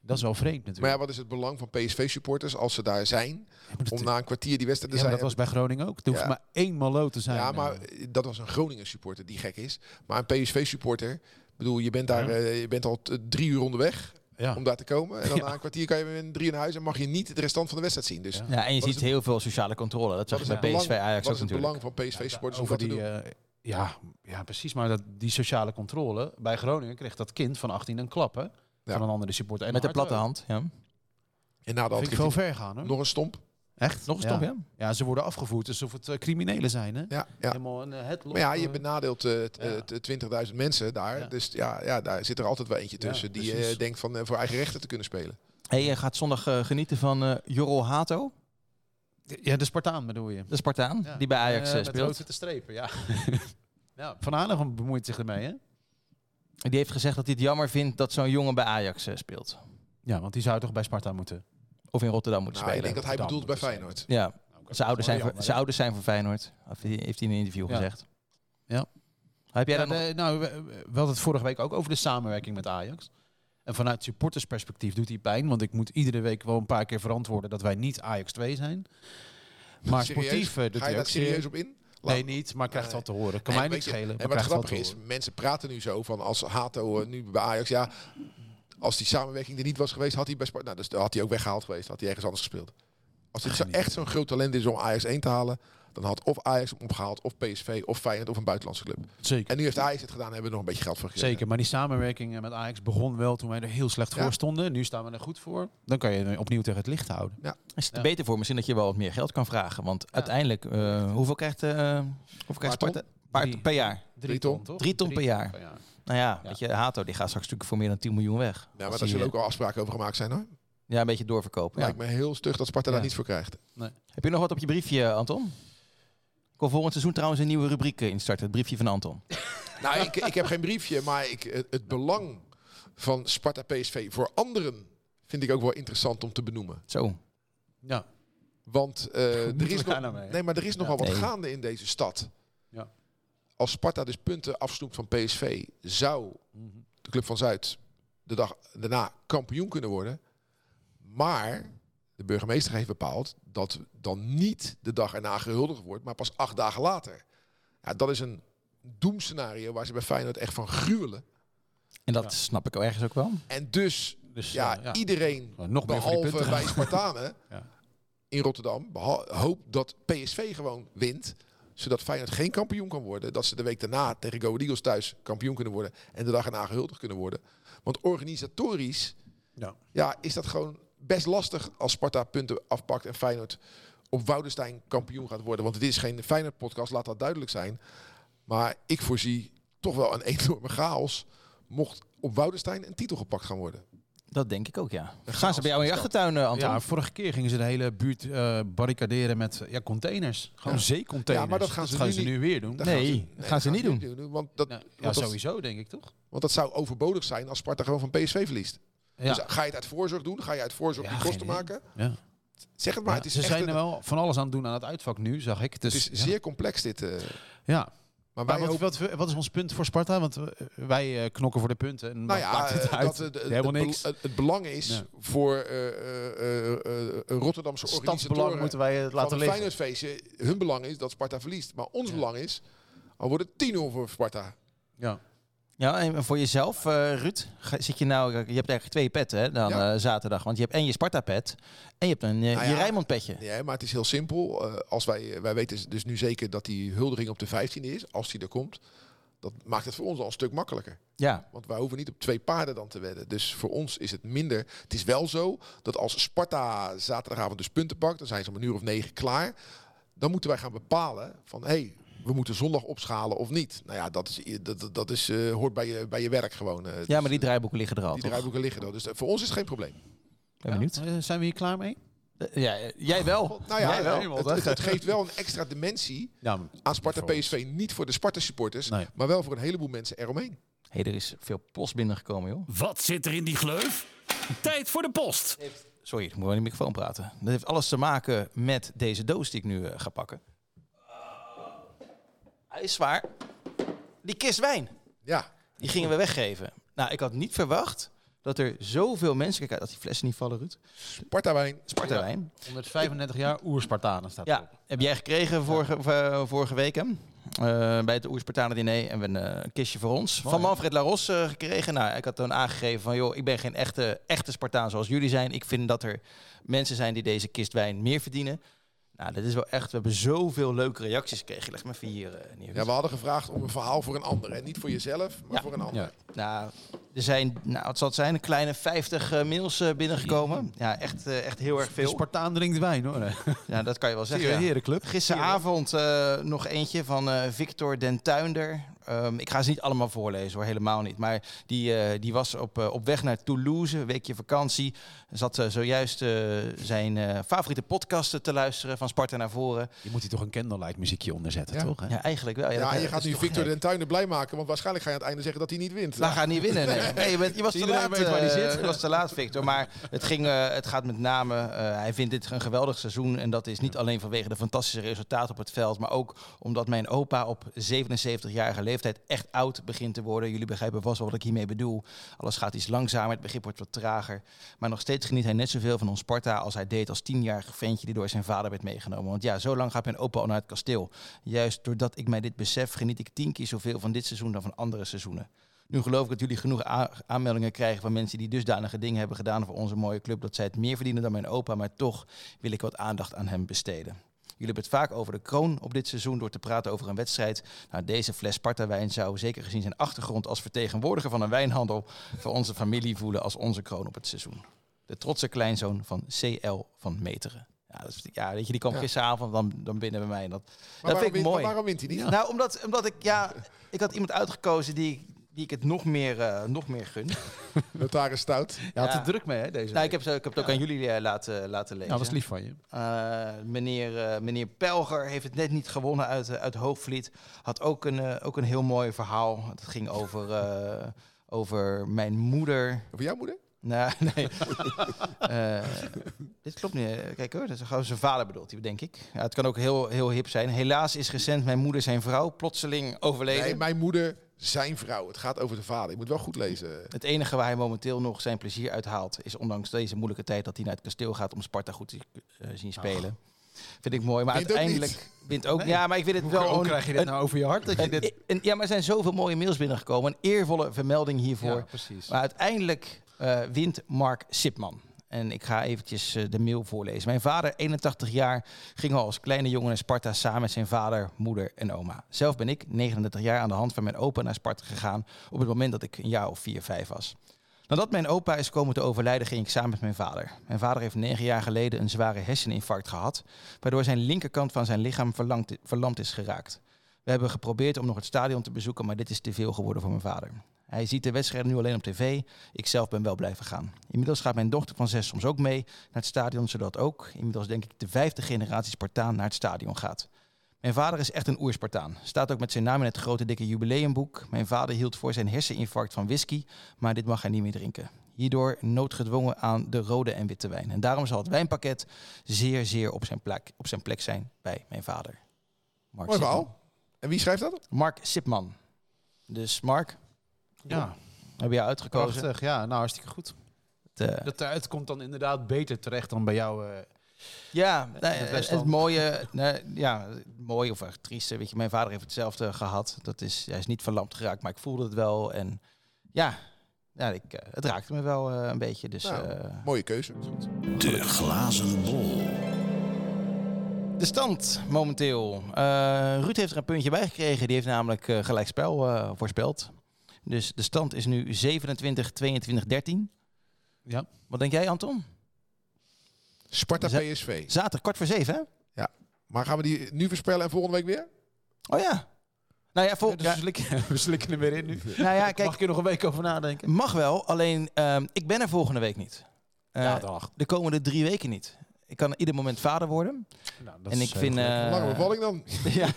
Dat is wel vreemd Maar ja, natuurlijk. wat is het belang van PSV-supporters als ze daar zijn? Maar Om na een kwartier die wedstrijd te ja, maar zijn. dat was bij Groningen ook. Er hoeft Ja. maar één malo te zijn. Ja, eh. maar dat was een Groningen supporter die gek is. Maar een PSV supporter, bedoel, je bent daar, Ja. eh, je bent al drie uur onderweg ja. om daar te komen. En dan Ja. na een kwartier kan je weer in drie naar huis en mag je niet de restant van de wedstrijd zien. Dus Ja. ja, en je Wat ziet heel veel sociale controle. Dat zag je wat is bij het PSV Ajax wat ook is het natuurlijk. belang van PSV-supporters om over dat te die, doen? eh, ja, ja, precies. Maar dat, die sociale controle. Bij Groningen kreeg dat kind van 18 een klap, hè? Van een andere supporter. En Met de hard platte ook. hand. Ja. en na de hand ik ver gaan, hoor. nog een stomp. Echt? Nog een stop, ja. Ja, ze worden afgevoerd alsof het eh, criminelen zijn, hè? Ja, ja. Helemaal een uh, headlock. Maar ja, je eh, benadeelt eh, t- ja. eh, t- 20.000 mensen daar. Ja. Dus ja, ja, daar zit er altijd wel eentje Ja, tussen die eh, denkt van eh, voor eigen rechten te kunnen spelen. Hey, je gaat zondag eh, genieten van eh Jorol Hato, Ja, de Spartaan bedoel je. de Spartaan, Ja. die bij Ajax Eh, eh, met speelt. rood-witte strepen, ja. ja. Van Hanegem bemoeit zich ermee, hè? Die heeft gezegd dat hij het jammer vindt dat zo'n jongen bij Ajax eh, speelt. Ja, want die zou toch bij Sparta moeten. Of in Rotterdam moeten Nou, ik spelen. denk dat hij bedoelt bij Feyenoord. Ja, zijn ouders zijn, voor, jammer, zijn ouders zijn voor Feyenoord. Heeft hij in een interview Ja. gezegd. Ja. Heb jij Ja, dat nog? de- nou, we, we hadden het vorige week ook over de samenwerking met Ajax. En vanuit supportersperspectief doet die pijn. Want ik moet iedere week wel een paar keer verantwoorden dat wij niet Ajax 2 zijn. Maar Serieus? sportief doet Ga je hij ook serieus serieus op in? Nee, niet, maar krijgt wel te horen. Kan En mij niet schelen. En wat grappig is, mensen praten nu zo van als Hato eh, nu bij Ajax, ja, als die samenwerking er niet was geweest, had hij bij Sparta, nou, dus had hij ook weggehaald geweest, had hij ergens anders gespeeld. Als dit zo echt zo'n groot talent is om Ajax 1 te halen, dan had of Ajax hem opgehaald, of PSV, of Feyenoord, of een buitenlandse club. Zeker. En nu heeft Ajax het gedaan, hebben we nog een beetje geld voor gekregen. Zeker, maar die samenwerking eh, met Ajax begon wel toen wij er heel slecht Ja. voor stonden. Nu staan we er goed voor. Dan kan je opnieuw tegen het licht houden. Is het er Ja. beter voor misschien dat je wel wat meer geld kan vragen? Want uiteindelijk, eh, hoeveel krijgt, eh hoeveel krijgt Sparta? Drie. per jaar. Drie ton. toch? Drie ton per jaar. per jaar. Nou ja, Ja. weet je, Hato die gaat straks natuurlijk voor meer dan 10 miljoen weg. Ja, maar Als daar zullen ook al afspraken over gemaakt zijn hoor. Ja, een beetje doorverkopen. Ja. Lijkt me heel stug dat Sparta Ja. daar niets voor krijgt. Heb je nog wat op je briefje, Anton? Ik wil volgend seizoen trouwens een nieuwe rubriek eh, instarten. Het briefje van Anton. Nou, ik, ik heb geen briefje, maar ik, het, het belang van Sparta PSV voor anderen vind ik ook wel interessant om te benoemen. Zo. Ja. Want eh, er is nog, nou mee? nee, maar er is nogal wat Nee. gaande in deze stad. Ja. Als Sparta dus punten afsnoept van PSV, zou Mhm. de Club van Zuid de dag daarna kampioen kunnen worden. Maar de burgemeester heeft bepaald dat dan niet de dag erna gehuldigd wordt, maar pas acht dagen later. Ja, dat is een doemscenario waar ze bij Feyenoord echt van gruwelen. En dat Ja. snap ik ook ergens ook wel. En dus, Dus ja, eh, ja. iedereen, nog meer behalve bij Spartanen Ja. in Rotterdam, hoopt dat PSV gewoon wint. Zodat Feyenoord geen kampioen kan worden. Dat ze de week daarna tegen Go Ahead Eagles thuis kampioen kunnen worden. En de dag erna gehuldigd kunnen worden. Want organisatorisch Ja. ja, is dat gewoon best lastig als Sparta punten afpakt en Feyenoord op Woudenstein kampioen gaat worden. Want het is geen Feyenoord-podcast, laat dat duidelijk zijn. Maar ik voorzie toch wel een enorme chaos mocht op Woudenstein een titel gepakt gaan worden. Dat denk ik ook, ja. Een Gaan ze bij jou in je achtertuin, eh, Anton? Ja, vorige keer gingen ze de hele buurt eh, barricaderen met ja, containers. Gewoon Ja. zeecontainers. Ja, maar dat gaan ze gaan nu ze weer doen. Dat Nee, dat gaan ze niet doen. Want dat, Ja, ja, want, sowieso denk ik toch? want dat zou overbodig zijn als Sparta gewoon van PSV verliest. Ja. Dus ga je het uit voorzorg doen? Ga je uit voorzorg die kosten maken? ja. Zeg het maar. Het is, ze echt zijn een- er wel van alles aan het doen aan het uitvak nu, zag ik. Dus, het is zeer complex dit. eh. ja. maar Maar wij wat, wat, wat is ons punt voor Sparta? Want eh, wij eh, knokken voor de punten. En Nou ja, het uit. dat, de- helemaal het, niks. het, het belang is Ja. voor eh, eh, Rotterdamse organisatoren moeten wij het laten het liggen. Feyenoordfeestje. Hun belang is dat Sparta verliest. Maar ons Ja. belang is, al wordt het 10-0 voor Sparta. Ja. Ja, en voor jezelf, eh, Ruud, zit je nou, je hebt eigenlijk twee petten hè, dan Ja. eh, zaterdag. Want je hebt en je Sparta-pet en je hebt een eh, Nou je ja. Rijnmond-petje. Nee, maar het is heel simpel. Als wij, wij weten dus nu zeker dat die huldiging op de 15e is, als die er komt. Dat maakt het voor ons al een stuk makkelijker. Ja, Want wij hoeven niet op twee paarden dan te wedden. Dus voor ons is het minder. Het is wel zo dat als Sparta zaterdagavond dus punten pakt, dan zijn ze om een uur of negen klaar. Dan moeten wij gaan bepalen van hé, hey, we moeten zondag opschalen of niet. Nou ja, dat, is, dat, dat is, eh, hoort bij je, bij je werk gewoon. eh. ja, Dus, maar die draaiboeken liggen er al, die toch? draaiboeken liggen er. Dus eh, voor ons is het geen probleem. Ben benieuwd. Ja, eh, zijn we hier klaar mee? Eh, Ja, eh, jij wel. Nou ja, Jij wel. helemaal, het, het, het geeft wel een extra dimensie Ja, aan Sparta. PSV. Niet voor de Sparta supporters, Nee. maar wel voor een heleboel mensen eromheen. hey, er is veel post binnengekomen, joh. Wat zit er in die gleuf? Tijd voor de post. Sorry, ik moet wel in de microfoon praten. Dat heeft alles te maken met deze doos die ik nu eh, ga pakken. Is zwaar. Die kist wijn. Ja, Die gingen we weggeven. Nou, ik had niet verwacht dat er zoveel mensen... Kijk uit dat die flessen niet vallen, Ruud. Sparta wijn. Sparta wijn. 135 jaar oer-Spartanen staat Ja, erop. heb jij gekregen vorige, eh, vorige week, hè? Eh, bij het Oerspartanen diner en we een eh, kistje voor ons. Mooi, van? Manfred Laros gekregen. Nou, ik had toen aangegeven van, joh, ik ben geen echte, echte Spartaan zoals jullie zijn. Ik vind dat er mensen zijn die deze kist wijn meer verdienen. Nou, dat is wel echt, we hebben zoveel leuke reacties gekregen. Leg hier eh, neer. Ja, we hadden gevraagd om een verhaal voor een ander. En niet voor jezelf, maar Ja. voor een ander. Ja. Nou, er zijn, nou, wat zal het zijn, een kleine 50 eh, mails eh, binnengekomen. Ja, echt, eh, echt heel erg De veel. Spartaan drinkt wijn hoor. Ja, dat kan je wel zeggen. ja. herenclub. Gisteravond eh, nog eentje van eh, Victor Den Tuinder. Ehm, ik ga ze niet allemaal voorlezen hoor, helemaal niet. Maar die, eh, die was op, eh, op weg naar Toulouse, een weekje vakantie. Zat zojuist eh, zijn eh, favoriete podcast te luisteren, van Sparta naar voren. Je moet hier toch een candlelight muziekje onder zetten, Ja. toch? hè? Ja, eigenlijk wel. Ja, Ja, dat- en je dat gaat nu Victor gek. den Tuinen blij maken, want waarschijnlijk ga je aan het einde zeggen dat hij niet wint. Hij gaat niet winnen. Nee, nee je, bent, je was te Iedereen laat. weet waar hij zit. je was te laat, Victor. Maar het, ging, eh, het gaat met name. eh, hij vindt dit een geweldig seizoen. En dat is niet alleen vanwege de fantastische resultaten op het veld. Maar ook omdat mijn opa op 77-jarige leeftijd echt oud begint te worden. Jullie begrijpen vast wel wat ik hiermee bedoel. Alles gaat iets langzamer. Het begrip wordt wat trager. Maar nog steeds geniet hij net zoveel van ons Sparta. als hij deed als tienjarig ventje die door zijn vader werd meegenomen. Want ja, zo lang gaat mijn opa al naar het kasteel. Juist doordat ik mij dit besef, geniet ik tien keer zoveel van dit seizoen dan van andere seizoenen. Nu geloof ik dat jullie genoeg aanmeldingen krijgen van mensen die dusdanige dingen hebben gedaan voor onze mooie club. Dat zij het meer verdienen dan mijn opa, maar toch wil ik wat aandacht aan hem besteden. Jullie hebben het vaak over de kroon op dit seizoen door te praten over een wedstrijd. Nou, deze fles Sparta-wijn zou zeker gezien zijn achtergrond als vertegenwoordiger van een wijnhandel voor onze familie voelen als onze kroon op het seizoen. De trotse kleinzoon van CL van Meteren. Ja, dat is, ja weet je, die kwam Ja. gisteravond dan, dan binnen bij mij. En dat, Maar dat vind ik wint, mooi. maar waarom wint hij niet? Nou, omdat, omdat ik, ja, ik had iemand uitgekozen die, die ik het nog meer, eh, nog meer gun. Notaris Stout. Je had Ja. het druk mee, hè, deze nou, ik heb, ik heb het ook aan jullie eh, laten, laten lezen. Nou, dat is lief van je. Eh, meneer, eh, meneer Pelger heeft het net niet gewonnen uit, eh, uit Hoogvliet. Had ook een, eh, ook een heel mooi verhaal. Het ging over, eh, over mijn moeder. Over jouw moeder? Nou, nee. Eh, dit klopt niet. Eh, Kijk hoor, dat is gewoon zijn vader bedoelt hij, denk ik. Ja, het kan ook heel, heel hip zijn. Helaas is recent mijn moeder zijn vrouw plotseling overleden. Nee, mijn moeder, zijn vrouw. Het gaat over de vader. Je moet wel goed lezen. Het enige waar hij momenteel nog zijn plezier uit haalt... is ondanks deze moeilijke tijd dat hij naar het kasteel gaat... om Sparta goed te eh, zien spelen. Vind ik mooi. Maar Wint uiteindelijk wint ook... Nee. Ja, maar ik wil het wel... Hoe krijg je dit een- nou over je hart? Dat je dit... een- ja, maar er zijn zoveel mooie mails binnengekomen. Een eervolle vermelding hiervoor. Ja, precies. Maar uiteindelijk eh, wint Mark Sipman. En ik ga eventjes eh, de mail voorlezen. Mijn vader, 81 jaar, ging al als kleine jongen naar Sparta samen met zijn vader, moeder en oma. Zelf ben ik, 39 jaar, aan de hand van mijn opa naar Sparta gegaan op het moment dat ik een jaar of 4, 5 was. Nadat mijn opa is komen te overlijden, ging ik samen met mijn vader. Mijn vader heeft negen jaar geleden een zware herseninfarct gehad, waardoor zijn linkerkant van zijn lichaam verlamd, verlamd is geraakt. We hebben geprobeerd om nog het stadion te bezoeken, maar dit is te veel geworden voor mijn vader. Hij ziet de wedstrijden nu alleen op tv. Ik zelf ben wel blijven gaan. Inmiddels gaat mijn dochter van zes soms ook mee naar het stadion, zodat ook inmiddels denk ik de vijfde generatie Spartaan naar het stadion gaat. Mijn vader is echt een oerspartaan. Staat ook met zijn naam in het grote dikke jubileumboek. Mijn vader hield voor zijn herseninfarct van whisky, maar dit mag hij niet meer drinken. Hierdoor noodgedwongen aan de rode en witte wijn. En daarom zal het wijnpakket zeer, zeer op zijn plek, op zijn plek zijn bij mijn vader. Mark Mooi verhaal. En wie schrijft dat? Mark Sipman. Dus Mark, Ja, heb je uitgekozen? prachtig. Ja, nou hartstikke goed. Het, eh, Dat eruit komt dan inderdaad beter terecht dan bij jou. eh, Ja, nou, het mooie, nee, ja, mooi of echt trieste, weet je, mijn vader heeft hetzelfde gehad. Dat is, hij is niet verlamd geraakt, maar ik voelde het wel en ja, ja ik, eh, het raakte me wel eh, een beetje. Dus Nou. eh, Mooie keuze. De glazen bol. de stand momenteel. Eh, Ruud heeft er een puntje bij gekregen, die heeft namelijk eh, gelijkspel eh, voorspeld. Dus de stand is nu 27, 22, 13. ja. Wat denk jij, Anton? Sparta PSV. Zaterdag kwart voor zeven, hè? Maar gaan we die nu voorspellen en volgende week weer? Oh ja. Nou ja, vol, Ja, dus ja, we, slikken, we slikken er weer in nu. nou ja, kijk, Mag ik er nog een week over nadenken? Mag wel, alleen ehm, ik ben er volgende week niet. Eh, ja, dag. de komende drie weken niet. Ik kan ieder moment vader worden. Nou, dat en is ik heel vind... eh, Lange bevalling dan. ja.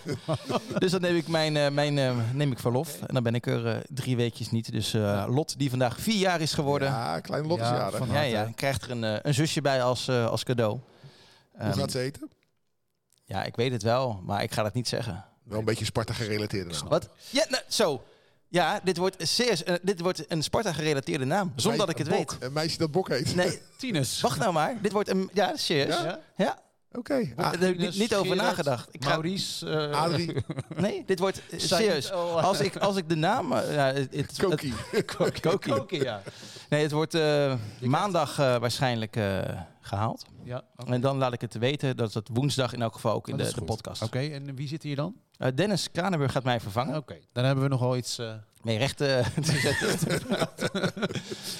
dus dan neem ik, mijn, eh, mijn, eh, neem ik verlof. En dan ben ik er eh, drie weekjes niet. Dus eh, Lot, die vandaag vier jaar is geworden... Ja, Ja, kleine Lot is Ja, jarig. ja, harte. krijgt er een, eh, een zusje bij als, eh, als cadeau. Hoe Ehm, gaat ze eten? ja, ik weet het wel, maar ik ga dat niet zeggen. Wel een beetje Sparta gerelateerde naam. Wat? Ja, nou, zo. Ja, dit wordt, zeer, eh, dit wordt een Sparta-gerelateerde naam. Zonder dat ik het Bok. weet. Een meisje dat Bok heet. Nee, Tinus. wacht nou maar. Dit wordt een... Ja, serieus. Ja? Ja. Oké. Daar Ah, heb ik niet, niet over Gerard, nagedacht. Ik ga, Maurice. eh, Adrie. nee, dit wordt eh, serieus. El- Als ik, als ik de naam... eh, ja, het, het, Koki. Koki. Koki, ja. Nee, het wordt eh, maandag eh, waarschijnlijk eh, gehaald. ja. En dan laat ik het weten dat het woensdag in elk geval ook in Dat de, podcast. Oké, en wie zit hier dan? Eh, Dennis Kranenburg gaat mij vervangen. Oké, dan hebben we nogal iets... eh, Nee, recht eh, te zetten.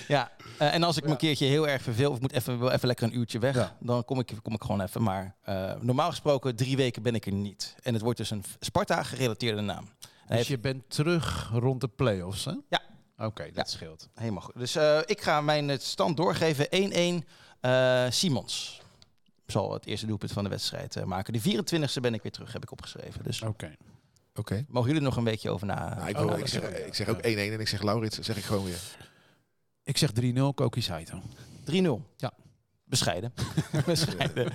ja, eh, en als ik me een keertje heel erg verveel, of ik moet even, wil even lekker een uurtje weg, Ja. dan kom ik, kom ik gewoon even. Maar eh, normaal gesproken drie weken ben ik er niet. En het wordt dus een Sparta-gerelateerde naam. Dus heeft- je bent terug rond de play-offs, hè? Ja. Oké, dat Ja. scheelt. Helemaal goed. Dus ik ga mijn stand doorgeven. 1-1 eh, Simons zal het eerste doelpunt van de wedstrijd maken. De 24e ben ik weer terug, heb ik opgeschreven. Dus Oké. Oké. mogen jullie er nog een beetje over na? Nou, ik, Oh, wil- zeg, ik zeg ook 1-1 en ik zeg Laurits, zeg ik gewoon weer. Ik zeg 3-0, Koki Saito. 3-0. Ja. Bescheiden. Bescheiden.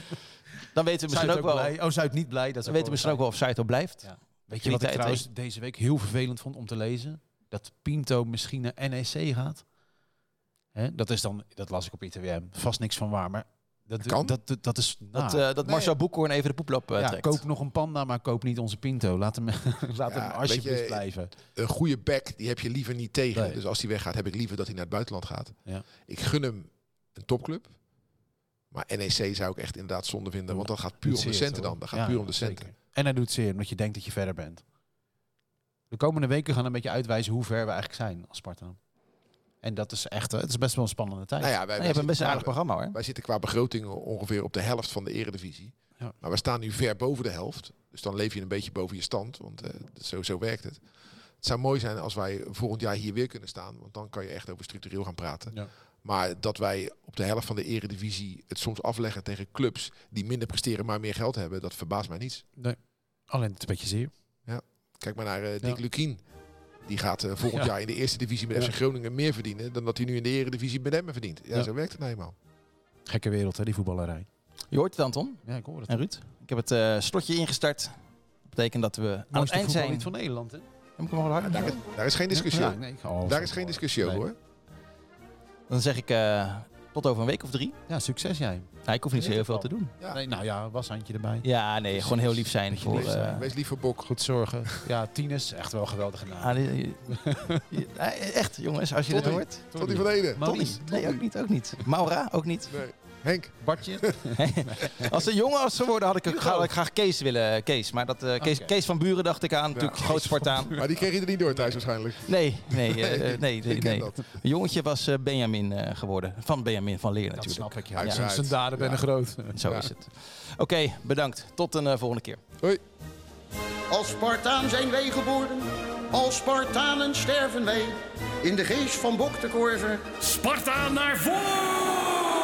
Dan weten we misschien Zuid ook wel... blij. Oh, Zuid niet blij. Dat is Dan weten we misschien ook wel of Saito blijft. Ja. Weet je wat ik trouwens deze week heel vervelend vond om te lezen? Dat Pinto misschien naar NEC gaat. Hè? Dat is dan, dat las ik op ITWM, vast niks van waar, maar dat, Kan. dat, dat, dat is Dat, naar. eh, dat Nee. Marcel Boekhoorn even de poeplap eh, ja, trekt. koop nog een panda, maar koop niet onze Pinto. Laat hem, laat Ja, hem alsjeblieft je, blijven. Een goede back, die heb je liever niet tegen. Nee. Dus als hij weggaat, heb ik liever dat hij naar het buitenland gaat. Ja. Ik gun hem een topclub. Maar NEC zou ik echt inderdaad zonde vinden. Want dat gaat puur om de centen dan. Dat gaat Ja, puur om de centen. zeker. En hij doet zeer, omdat je denkt dat je verder bent. De komende weken gaan een beetje uitwijzen hoe ver we eigenlijk zijn als Sparta. En dat is echt, eh, het is best wel een spannende tijd. Nou ja, wij, Nee, wij je hebt een best een aardig programma hoor. Wij zitten qua begroting ongeveer op de helft van de eredivisie. Ja. Maar we staan nu ver boven de helft. Dus dan leef je een beetje boven je stand. Want eh, zo, zo werkt het. Het zou mooi zijn als wij volgend jaar hier weer kunnen staan. Want dan kan je echt over structureel gaan praten. Ja. Maar dat wij op de helft van de eredivisie het soms afleggen tegen clubs die minder presteren, maar meer geld hebben, dat verbaast mij niets. Alleen het is een beetje zeer. Kijk maar naar eh, Dick Ja. Lukien. Die gaat eh, volgend Ja. jaar in de eerste divisie met Ja. FC Groningen meer verdienen dan dat hij nu in de eredivisie met Emmen verdient. Ja, Ja. zo werkt het nou eenmaal. Gekke wereld, hè, die voetballerij. Je hoort het, Anton Ja, ik hoor het. en Ruud. Ik heb het eh, slotje ingestart. Dat betekent dat we aan het eind zijn. van Nederland, hè? Heb ik hem al hard? Ja, daar, is, daar is geen discussie Ja, nee, Daar is geen discussie over Nee. hoor. Dan zeg ik eh, tot over een week of drie. Ja, succes jij. Ja, ik hoef niet zo heel veel te doen. Ja. Nee, nou ja, washandje erbij. Ja, nee, gewoon heel lief zijn. Voor, lief zijn. eh, Wees lief voor Bok. Goed zorgen. Ja, Tines, echt wel geweldig gedaan. ah, die- die- echt, jongens, als je dit hoort. Tot die van Ede. Tony. Nee, ook niet, ook niet. Maura, ook niet. Nee. Henk. Bartje. Als een jongen was geworden, had ik, ik graag Kees willen. Kees, maar dat, eh, Kees, van Buren dacht ik aan. Natuurlijk groot Spartaan. Maar die kreeg je er niet door thuis waarschijnlijk. Nee, nee, eh, eh, nee, nee. ik ken nee. dat. Een jongetje was eh, Benjamin eh, geworden. Van Benjamin van Leer Dat natuurlijk. snap ik, ja. Uiteraard. Zijn daden ben groot. Zo Ja. is het. Oké, bedankt. Tot een eh, volgende keer. Hoi. Als Spartaan zijn wij geboren, als Spartanen sterven wij. In de geest van Bok de Korver Sparta naar voren!